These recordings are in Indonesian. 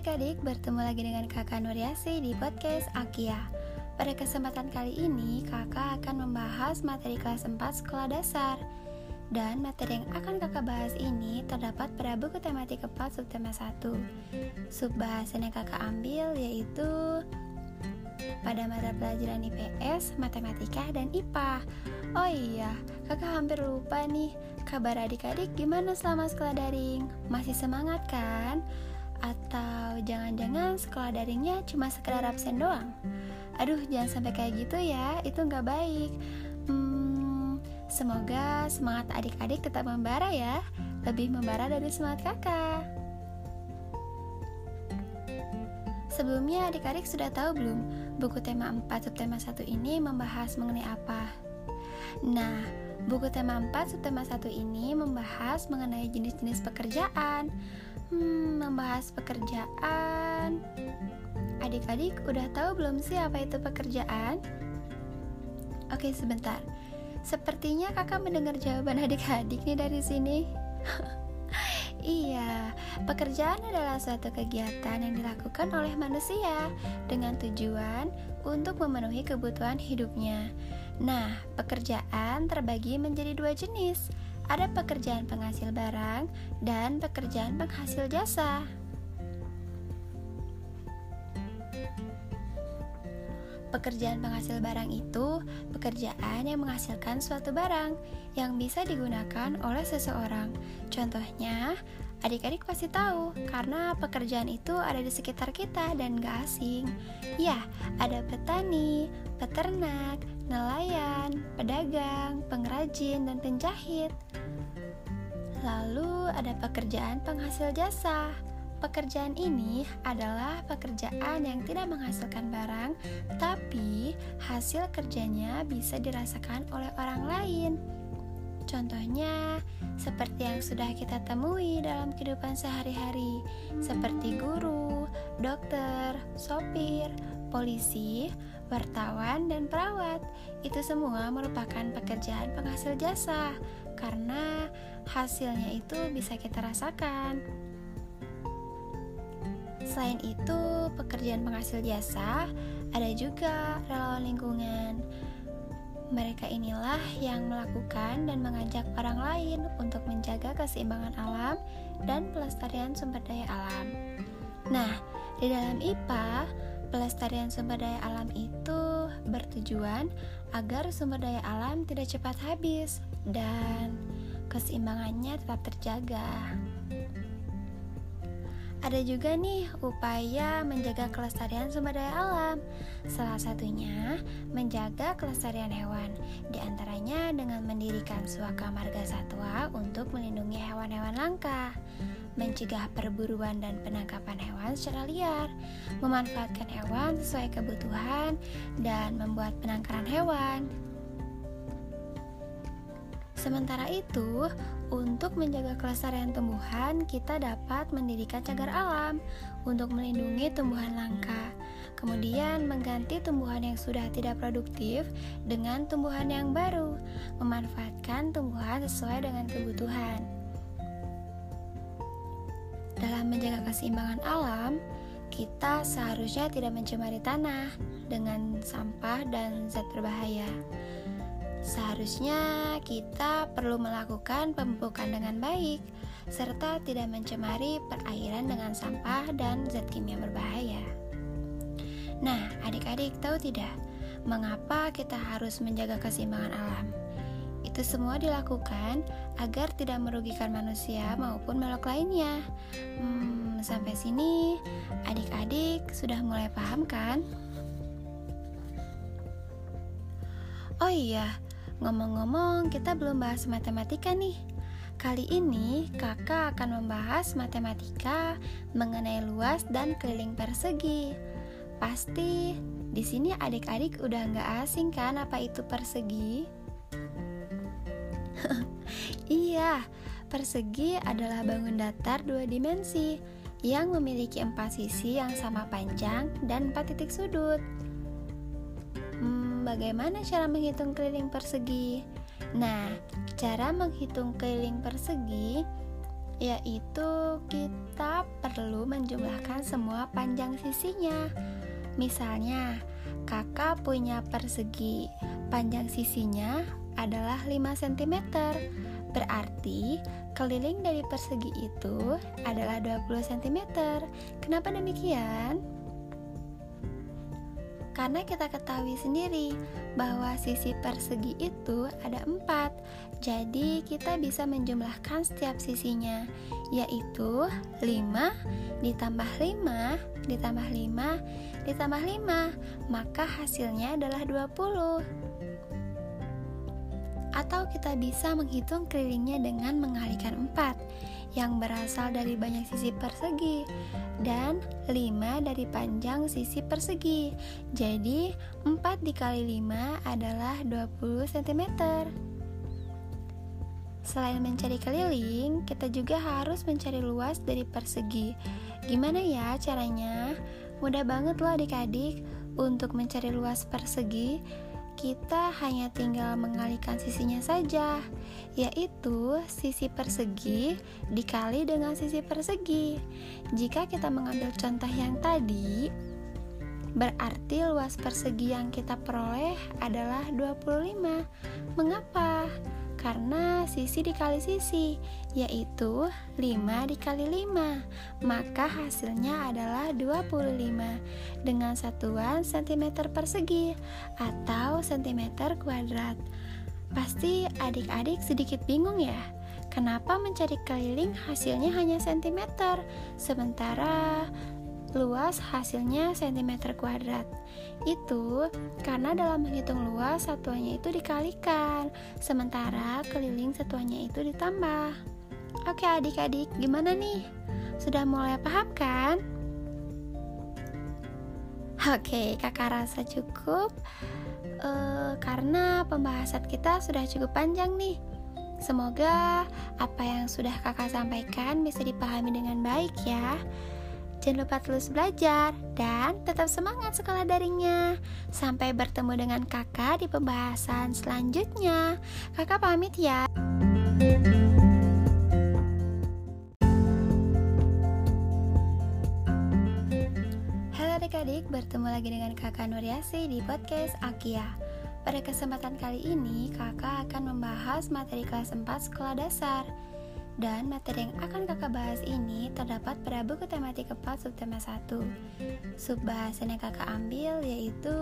adik-adik, bertemu lagi dengan kakak Nuriasi di podcast Akia Pada kesempatan kali ini, kakak akan membahas materi kelas 4 sekolah dasar Dan materi yang akan kakak bahas ini terdapat pada buku tematik 4 subtema 1 Subbahasan yang kakak ambil yaitu pada mata pelajaran IPS, Matematika, dan IPA Oh iya, kakak hampir lupa nih Kabar adik-adik gimana selama sekolah daring? Masih semangat kan? Atau jangan-jangan sekolah daringnya cuma sekedar absen doang? Aduh, jangan sampai kayak gitu ya, itu nggak baik. Hmm, semoga semangat adik-adik tetap membara ya, lebih membara dari semangat kakak. Sebelumnya adik-adik sudah tahu belum buku tema 4 subtema 1 ini membahas mengenai apa? Nah, buku tema 4 subtema 1 ini membahas mengenai jenis-jenis pekerjaan, Hmm, membahas pekerjaan. Adik-adik udah tahu belum sih apa itu pekerjaan? Oke, sebentar. Sepertinya kakak mendengar jawaban adik-adik nih dari sini. Iya, pekerjaan adalah suatu kegiatan yang dilakukan oleh manusia dengan tujuan untuk memenuhi kebutuhan hidupnya. Nah, pekerjaan terbagi menjadi dua jenis, ada pekerjaan penghasil barang dan pekerjaan penghasil jasa. Pekerjaan penghasil barang itu pekerjaan yang menghasilkan suatu barang yang bisa digunakan oleh seseorang. Contohnya, adik-adik pasti tahu karena pekerjaan itu ada di sekitar kita dan gak asing. Ya, ada petani, peternak, nelayan, pedagang, pengrajin, dan penjahit. Lalu ada pekerjaan penghasil jasa. Pekerjaan ini adalah pekerjaan yang tidak menghasilkan barang, tapi hasil kerjanya bisa dirasakan oleh orang lain. Contohnya, seperti yang sudah kita temui dalam kehidupan sehari-hari, seperti guru, dokter, sopir, polisi, wartawan, dan perawat. Itu semua merupakan pekerjaan penghasil jasa, karena hasilnya itu bisa kita rasakan. Selain itu, pekerjaan penghasil jasa ada juga relawan lingkungan. Mereka inilah yang melakukan dan mengajak orang lain untuk menjaga keseimbangan alam dan pelestarian sumber daya alam. Nah, di dalam IPA, pelestarian sumber daya alam itu bertujuan agar sumber daya alam tidak cepat habis dan keseimbangannya tetap terjaga. Ada juga nih upaya menjaga kelestarian sumber daya alam. Salah satunya menjaga kelestarian hewan, di antaranya dengan mendirikan suaka marga satwa untuk melindungi hewan-hewan langka, mencegah perburuan dan penangkapan hewan secara liar, memanfaatkan hewan sesuai kebutuhan, dan membuat penangkaran hewan. Sementara itu, untuk menjaga kelestarian tumbuhan, kita dapat mendirikan cagar alam untuk melindungi tumbuhan langka. Kemudian mengganti tumbuhan yang sudah tidak produktif dengan tumbuhan yang baru, memanfaatkan tumbuhan sesuai dengan kebutuhan. Dalam menjaga keseimbangan alam, kita seharusnya tidak mencemari tanah dengan sampah dan zat berbahaya. Seharusnya kita perlu melakukan pemupukan dengan baik, serta tidak mencemari perairan dengan sampah dan zat kimia berbahaya. Nah, adik-adik tahu tidak mengapa kita harus menjaga keseimbangan alam? Itu semua dilakukan agar tidak merugikan manusia maupun makhluk lainnya. Hmm, sampai sini, adik-adik sudah mulai paham kan? Oh iya, Ngomong-ngomong, kita belum bahas matematika nih. Kali ini kakak akan membahas matematika mengenai luas dan keliling persegi. Pasti di sini adik-adik udah nggak asing kan apa itu persegi? iya, persegi adalah bangun datar dua dimensi yang memiliki empat sisi yang sama panjang dan empat titik sudut bagaimana cara menghitung keliling persegi? Nah, cara menghitung keliling persegi yaitu kita perlu menjumlahkan semua panjang sisinya. Misalnya, kakak punya persegi, panjang sisinya adalah 5 cm. Berarti keliling dari persegi itu adalah 20 cm. Kenapa demikian? Karena kita ketahui sendiri bahwa sisi persegi itu ada empat. Jadi kita bisa menjumlahkan setiap sisinya Yaitu 5 ditambah 5 ditambah 5 ditambah 5 Maka hasilnya adalah 20 atau kita bisa menghitung kelilingnya dengan mengalihkan 4 yang berasal dari banyak sisi persegi dan 5 dari panjang sisi persegi. Jadi 4 dikali 5 adalah 20 cm. Selain mencari keliling, kita juga harus mencari luas dari persegi. Gimana ya caranya? Mudah banget loh adik-adik untuk mencari luas persegi kita hanya tinggal mengalihkan sisinya saja, yaitu sisi persegi dikali dengan sisi persegi. Jika kita mengambil contoh yang tadi, berarti luas persegi yang kita peroleh adalah 25. Mengapa? Karena sisi dikali sisi yaitu 5 dikali 5 maka hasilnya adalah 25 dengan satuan cm persegi atau cm kuadrat. Pasti adik-adik sedikit bingung ya Kenapa mencari keliling hasilnya hanya cm sementara luas hasilnya cm kuadrat. Itu karena dalam menghitung luas satuannya itu dikalikan, sementara keliling satuannya itu ditambah. Oke adik-adik, gimana nih? Sudah mulai paham kan? Oke, kakak rasa cukup uh, karena pembahasan kita sudah cukup panjang nih. Semoga apa yang sudah kakak sampaikan bisa dipahami dengan baik ya. Jangan lupa terus belajar dan tetap semangat sekolah daringnya. Sampai bertemu dengan kakak di pembahasan selanjutnya. Kakak pamit ya. Halo adik-adik, bertemu lagi dengan kakak Nuriasi di podcast Akia. Pada kesempatan kali ini, kakak akan membahas materi kelas 4 sekolah dasar. Dan materi yang akan kakak bahas ini terdapat pada buku tematik 4 subtema 1 Subbahasan yang kakak ambil yaitu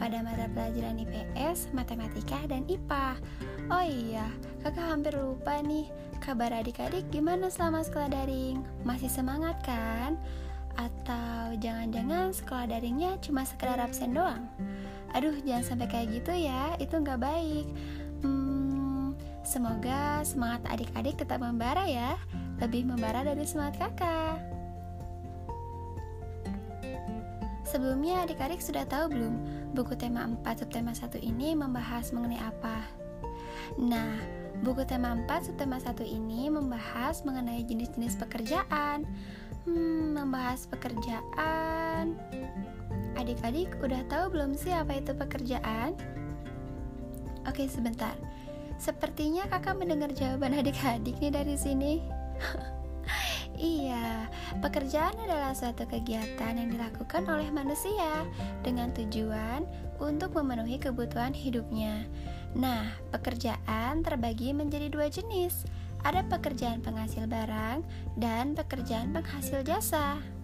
pada mata pelajaran IPS, Matematika, dan IPA Oh iya, kakak hampir lupa nih Kabar adik-adik gimana selama sekolah daring? Masih semangat kan? Atau jangan-jangan sekolah daringnya cuma sekedar absen doang? Aduh, jangan sampai kayak gitu ya, itu nggak baik Hmm, Semoga semangat adik-adik tetap membara ya, lebih membara dari semangat kakak. Sebelumnya adik-adik sudah tahu belum buku tema 4 subtema 1 ini membahas mengenai apa? Nah, buku tema 4 subtema 1 ini membahas mengenai jenis-jenis pekerjaan. Hmm, membahas pekerjaan. Adik-adik udah tahu belum sih apa itu pekerjaan? Oke, sebentar. Sepertinya kakak mendengar jawaban adik-adik nih dari sini. iya, pekerjaan adalah suatu kegiatan yang dilakukan oleh manusia dengan tujuan untuk memenuhi kebutuhan hidupnya. Nah, pekerjaan terbagi menjadi dua jenis. Ada pekerjaan penghasil barang dan pekerjaan penghasil jasa.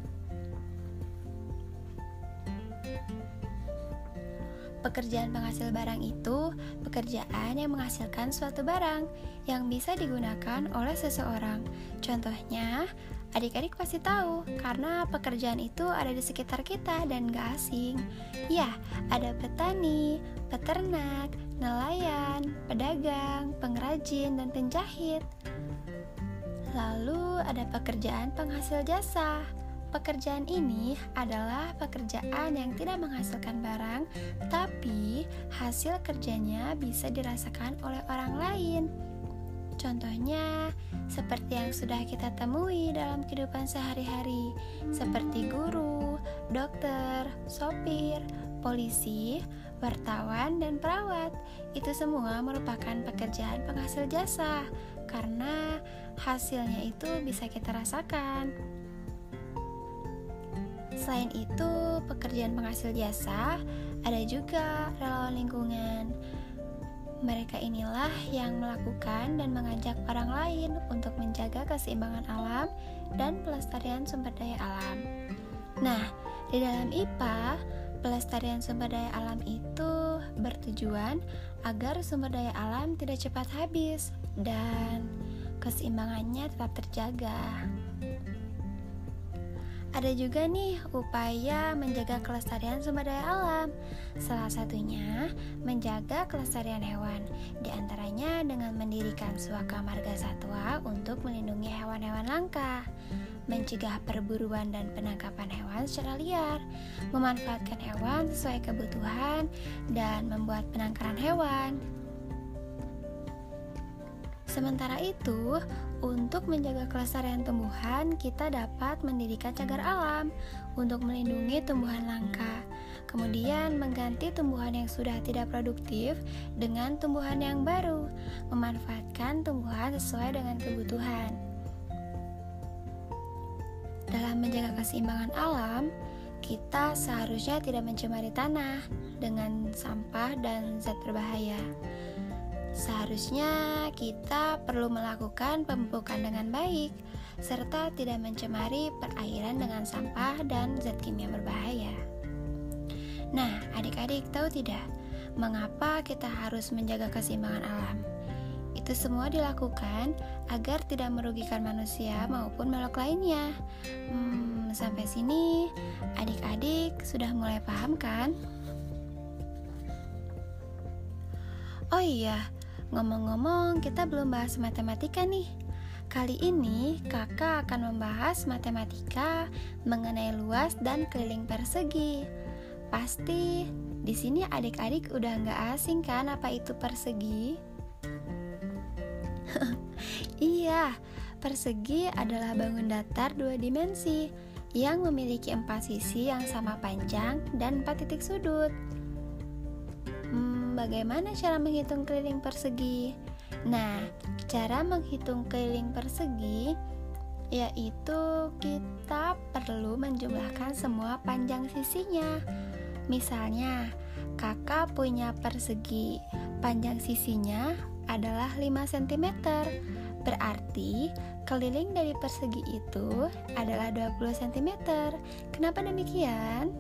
Pekerjaan penghasil barang itu pekerjaan yang menghasilkan suatu barang yang bisa digunakan oleh seseorang. Contohnya, adik-adik pasti tahu karena pekerjaan itu ada di sekitar kita dan gak asing. Ya, ada petani, peternak, nelayan, pedagang, pengrajin, dan penjahit. Lalu ada pekerjaan penghasil jasa Pekerjaan ini adalah pekerjaan yang tidak menghasilkan barang, tapi hasil kerjanya bisa dirasakan oleh orang lain. Contohnya, seperti yang sudah kita temui dalam kehidupan sehari-hari, seperti guru, dokter, sopir, polisi, wartawan, dan perawat. Itu semua merupakan pekerjaan penghasil jasa karena hasilnya itu bisa kita rasakan. Selain itu, pekerjaan penghasil jasa ada juga relawan lingkungan. Mereka inilah yang melakukan dan mengajak orang lain untuk menjaga keseimbangan alam dan pelestarian sumber daya alam. Nah, di dalam IPA, pelestarian sumber daya alam itu bertujuan agar sumber daya alam tidak cepat habis dan keseimbangannya tetap terjaga. Ada juga nih upaya menjaga kelestarian sumber daya alam. Salah satunya menjaga kelestarian hewan, di antaranya dengan mendirikan suaka marga satwa untuk melindungi hewan-hewan langka, mencegah perburuan dan penangkapan hewan secara liar, memanfaatkan hewan sesuai kebutuhan, dan membuat penangkaran hewan. Sementara itu, untuk menjaga kelestarian tumbuhan, kita dapat mendirikan cagar alam untuk melindungi tumbuhan langka. Kemudian mengganti tumbuhan yang sudah tidak produktif dengan tumbuhan yang baru, memanfaatkan tumbuhan sesuai dengan kebutuhan. Dalam menjaga keseimbangan alam, kita seharusnya tidak mencemari tanah dengan sampah dan zat berbahaya. Seharusnya kita perlu melakukan pemupukan dengan baik, serta tidak mencemari perairan dengan sampah dan zat kimia berbahaya. Nah, adik-adik tahu tidak mengapa kita harus menjaga keseimbangan alam? Itu semua dilakukan agar tidak merugikan manusia maupun makhluk lainnya. Hmm, sampai sini, adik-adik sudah mulai paham kan? Oh iya, Ngomong-ngomong, kita belum bahas matematika nih. Kali ini kakak akan membahas matematika mengenai luas dan keliling persegi. Pasti di sini adik-adik udah nggak asing kan apa itu persegi? iya, persegi adalah bangun datar dua dimensi yang memiliki empat sisi yang sama panjang dan empat titik sudut bagaimana cara menghitung keliling persegi? Nah, cara menghitung keliling persegi yaitu kita perlu menjumlahkan semua panjang sisinya. Misalnya, kakak punya persegi, panjang sisinya adalah 5 cm. Berarti keliling dari persegi itu adalah 20 cm. Kenapa demikian?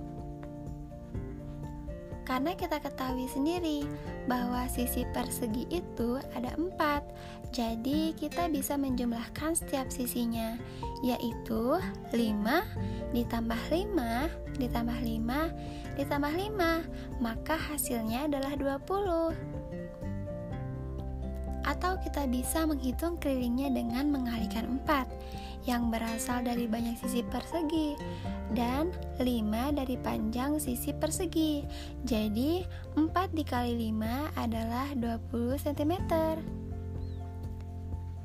Karena kita ketahui sendiri bahwa sisi persegi itu ada empat, jadi kita bisa menjumlahkan setiap sisinya, yaitu 5 ditambah 5 ditambah 5 ditambah 5, maka hasilnya adalah 20. Atau kita bisa menghitung kelilingnya dengan mengalihkan 4 yang berasal dari banyak sisi persegi dan 5 dari panjang sisi persegi. Jadi 4 dikali 5 adalah 20 cm.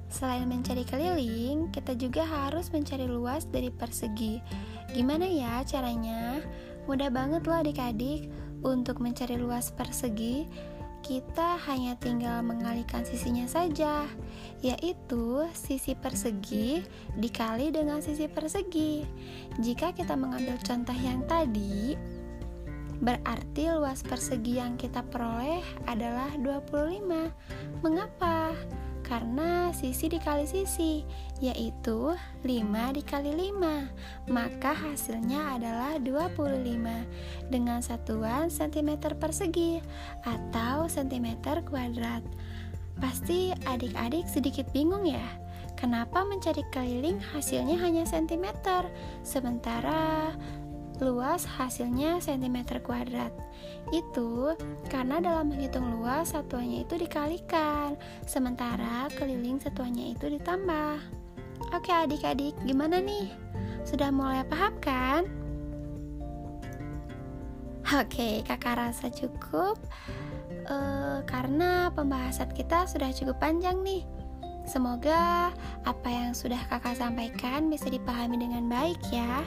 Selain mencari keliling, kita juga harus mencari luas dari persegi. Gimana ya caranya? Mudah banget loh adik-adik untuk mencari luas persegi kita hanya tinggal mengalihkan sisinya saja, yaitu sisi persegi dikali dengan sisi persegi. Jika kita mengambil contoh yang tadi, berarti luas persegi yang kita peroleh adalah 25. Mengapa? Karena sisi dikali sisi yaitu 5 dikali 5 maka hasilnya adalah 25 dengan satuan cm persegi atau cm kuadrat. Pasti adik-adik sedikit bingung ya kenapa mencari keliling hasilnya hanya cm sementara luas hasilnya cm kuadrat. Itu karena dalam menghitung luas satuannya itu dikalikan, sementara keliling satuannya itu ditambah. Oke adik-adik, gimana nih? Sudah mulai paham kan? Oke, kakak rasa cukup uh, karena pembahasan kita sudah cukup panjang nih. Semoga apa yang sudah kakak sampaikan bisa dipahami dengan baik ya.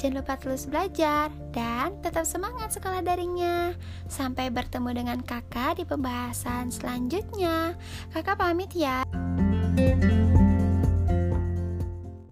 Jangan lupa terus belajar dan tetap semangat sekolah daringnya. Sampai bertemu dengan kakak di pembahasan selanjutnya. Kakak pamit ya.